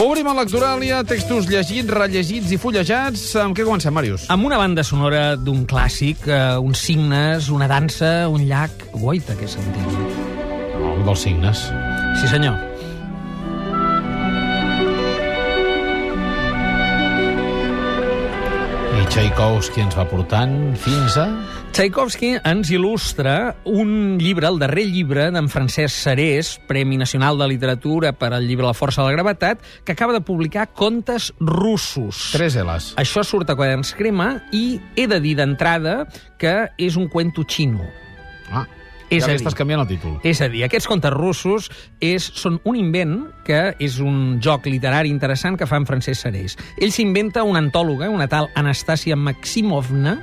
Obrim a l'actuàlia, textos llegits, rellegits i fullejats. Amb què comencem, Màrius? Amb una banda sonora d'un clàssic, eh, uns signes, una dansa, un llac... Guaita, que sentim. No, dels signes. Sí, senyor. Tchaikovsky ens va portant fins a... Tchaikovsky ens il·lustra un llibre, el darrer llibre d'en Francesc Serés, Premi Nacional de Literatura per al llibre La força de la gravetat, que acaba de publicar Contes russos. Tres L's. Això surt a Quaderns Crema i he de dir d'entrada que és un cuento xino. Ah, És ja li estàs canviant el títol. És a dir, aquests contes russos és, són un invent que és un joc literari interessant que fa en Francesc Serés. Ell s'inventa una antòloga, una tal Anastàcia Maximovna,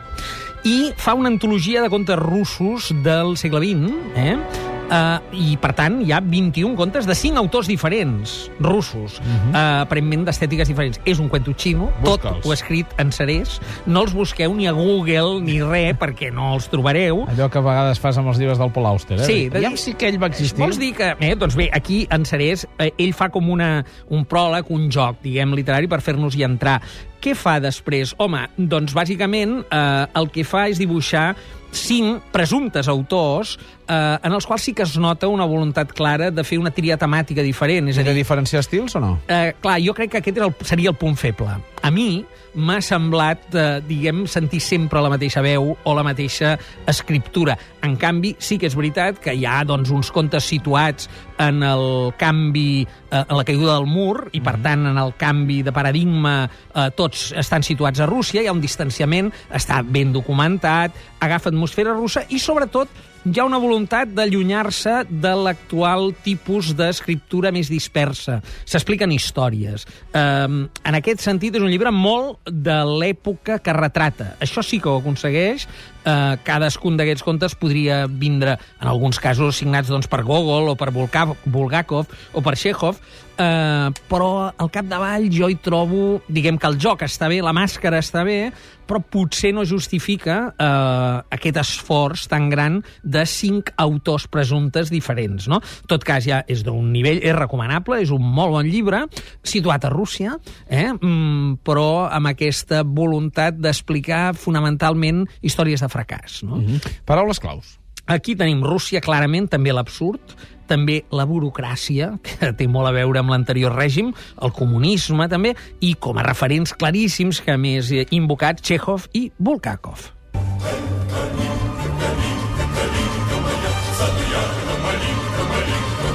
i fa una antologia de contes russos del segle XX, eh? Uh, I, per tant, hi ha 21 contes de 5 autors diferents, russos, uh -huh. uh, aparentment d'estètiques diferents. És un cuento xino, tot ho ha escrit en Serés. No els busqueu ni a Google ni res, perquè no els trobareu. Allò que a vegades fas amb els llibres del Paul Auster, eh? Sí, de dir- si que ell va existir. Vols dir que... Eh, doncs bé, aquí en Serés, eh, ell fa com una, un pròleg, un joc, diguem, literari per fer-nos-hi entrar. Què fa després? Home, doncs bàsicament eh, el que fa és dibuixar cinc presumptes autors eh, en els quals sí que es nota una voluntat clara de fer una tria temàtica diferent. És a de dir, diferenciar estils o no? Eh, clar, jo crec que aquest era el, seria el punt feble. A mi m'ha semblat, eh, diguem, sentir sempre la mateixa veu o la mateixa escriptura. En canvi, sí que és veritat que hi ha doncs, uns contes situats en el canvi, eh, en la caiguda del mur, i per tant en el canvi de paradigma eh, tots estan situats a Rússia, hi ha un distanciament, està ben documentat, agafa atmosfera russa i sobretot hi ha una voluntat d'allunyar-se de l'actual tipus d'escriptura més dispersa. S'expliquen històries. Um, en aquest sentit, és un llibre molt de l'època que retrata. Això sí que ho aconsegueix. Uh, cadascun d'aquests contes podria vindre, en alguns casos, signats doncs, per Gogol o per Bulgakov o per Chekhov, uh, però al capdavall jo hi trobo, diguem que el joc està bé, la màscara està bé, però potser no justifica eh, aquest esforç tan gran de cinc autors presumptes diferents. No? Tot cas, ja és d'un nivell, és recomanable, és un molt bon llibre, situat a Rússia, eh? mm, però amb aquesta voluntat d'explicar fonamentalment històries de fracàs. No? Mm -hmm. Paraules claus. Aquí tenim Rússia, clarament, també l'absurd, també la burocràcia, que té molt a veure amb l'anterior règim, el comunisme també, i com a referents claríssims que més he invocat Chekhov i Bulgakov.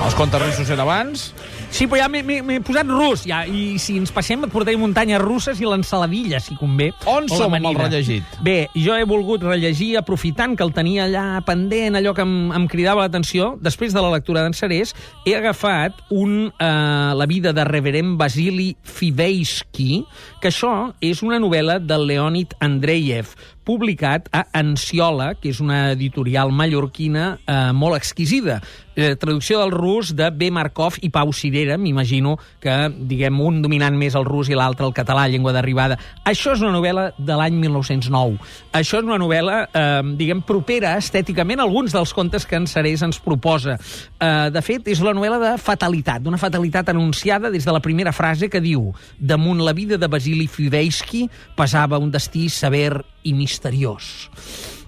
Els contes russos eren abans. Sí, però ja m'he- posat rus, ja, i si ens passem et portaré muntanyes russes i l'ensaladilla, si convé. On som amb el rellegit? Bé, jo he volgut rellegir, aprofitant que el tenia allà pendent, allò que em, em cridava l'atenció, després de la lectura d'en Serés, he agafat un, eh, la vida de reverend Vasily Fiveisky, que això és una novel·la del Leonid Andreyev, publicat a Anciola, que és una editorial mallorquina eh, molt exquisida. Eh, traducció del rus de B. Markov i Pau Cirera, m'imagino que, diguem, un dominant més el rus i l'altre el català, llengua d'arribada. Això és una novel·la de l'any 1909. Això és una novel·la, eh, diguem, propera estèticament a alguns dels contes que en Serés ens proposa. Eh, de fet, és la novel·la de fatalitat, d'una fatalitat anunciada des de la primera frase que diu damunt la vida de Vasily Fiveisky pesava un destí sever i misteriós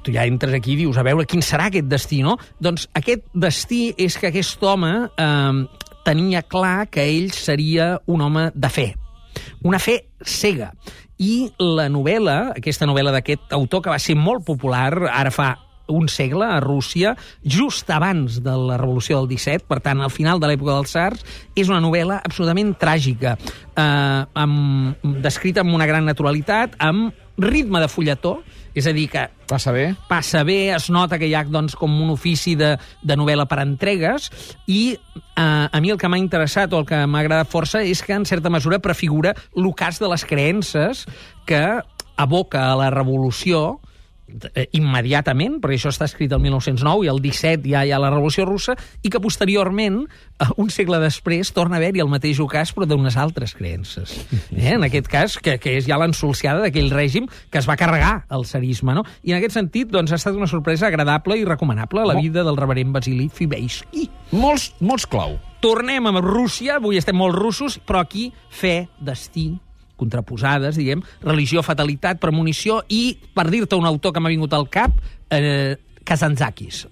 tu ja entres aquí i dius, a veure, quin serà aquest destí, no? Doncs aquest destí és que aquest home eh, tenia clar que ell seria un home de fe, una fe cega. I la novel·la, aquesta novel·la d'aquest autor que va ser molt popular, ara fa un segle a Rússia, just abans de la Revolució del 17, per tant, al final de l'època dels Sars, és una novel·la absolutament tràgica, eh, amb, descrita amb una gran naturalitat, amb ritme de fulletó, és a dir, que Passa bé. passa bé, es nota que hi ha doncs, com un ofici de, de novel·la per entregues, i eh, a mi el que m'ha interessat o el que m'ha agradat força és que, en certa mesura, prefigura l'ocàs de les creences que aboca a la revolució immediatament, perquè això està escrit el 1909 i el 17 ja hi ha la Revolució Russa, i que posteriorment, eh, un segle després, torna a haver-hi el mateix ocàs, però d'unes altres creences. Eh? En aquest cas, que, que és ja l'ensolciada d'aquell règim que es va carregar el serisme. No? I en aquest sentit, doncs, ha estat una sorpresa agradable i recomanable la vida del reverent Basili Fibeiski. Molts, molts clau. Tornem a Rússia, avui estem molt russos, però aquí fe, destí, contraposades, diguem, religió, fatalitat, premonició i, per dir-te un autor que m'ha vingut al cap, eh, Kazantzakis.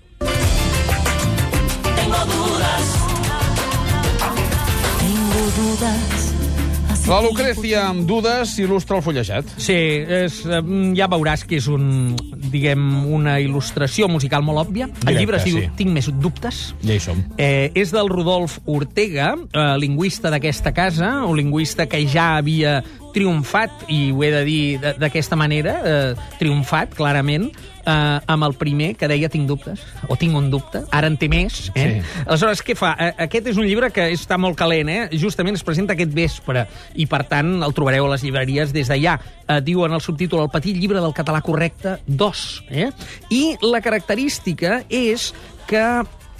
La Lucrecia, amb dudes, il·lustra el fullejat. Sí, és, ja veuràs que és un, diguem, una il·lustració musical molt òbvia. El Directe, llibre es diu sí. Tinc més dubtes. Ja hi som. Eh, és del Rodolf Ortega, eh, lingüista d'aquesta casa, un lingüista que ja havia triomfat, i ho he de dir d'aquesta manera, eh, triomfat, clarament, eh, amb el primer, que deia tinc dubtes, o tinc un dubte, ara en té més. Eh? Sí. Aleshores, què fa? Eh, Aquest és un llibre que està molt calent, eh? justament es presenta aquest vespre, i per tant el trobareu a les llibreries des d'allà. Eh, diu en el subtítol El petit llibre del català correcte 2. Eh? I la característica és que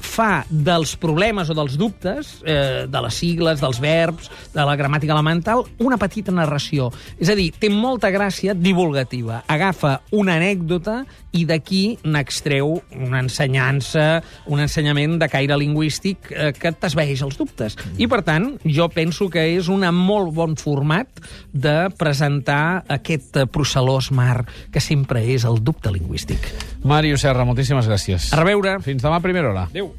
fa dels problemes o dels dubtes, eh, de les sigles, dels verbs, de la gramàtica elemental, una petita narració. És a dir, té molta gràcia divulgativa. Agafa una anècdota i d'aquí n'extreu una ensenyança, un ensenyament de caire lingüístic eh, que t'esveeix els dubtes. I, per tant, jo penso que és un molt bon format de presentar aquest eh, procel·lós mar que sempre és el dubte lingüístic. Màrius Serra, moltíssimes gràcies. A reveure. Fins demà a primera hora. Adéu.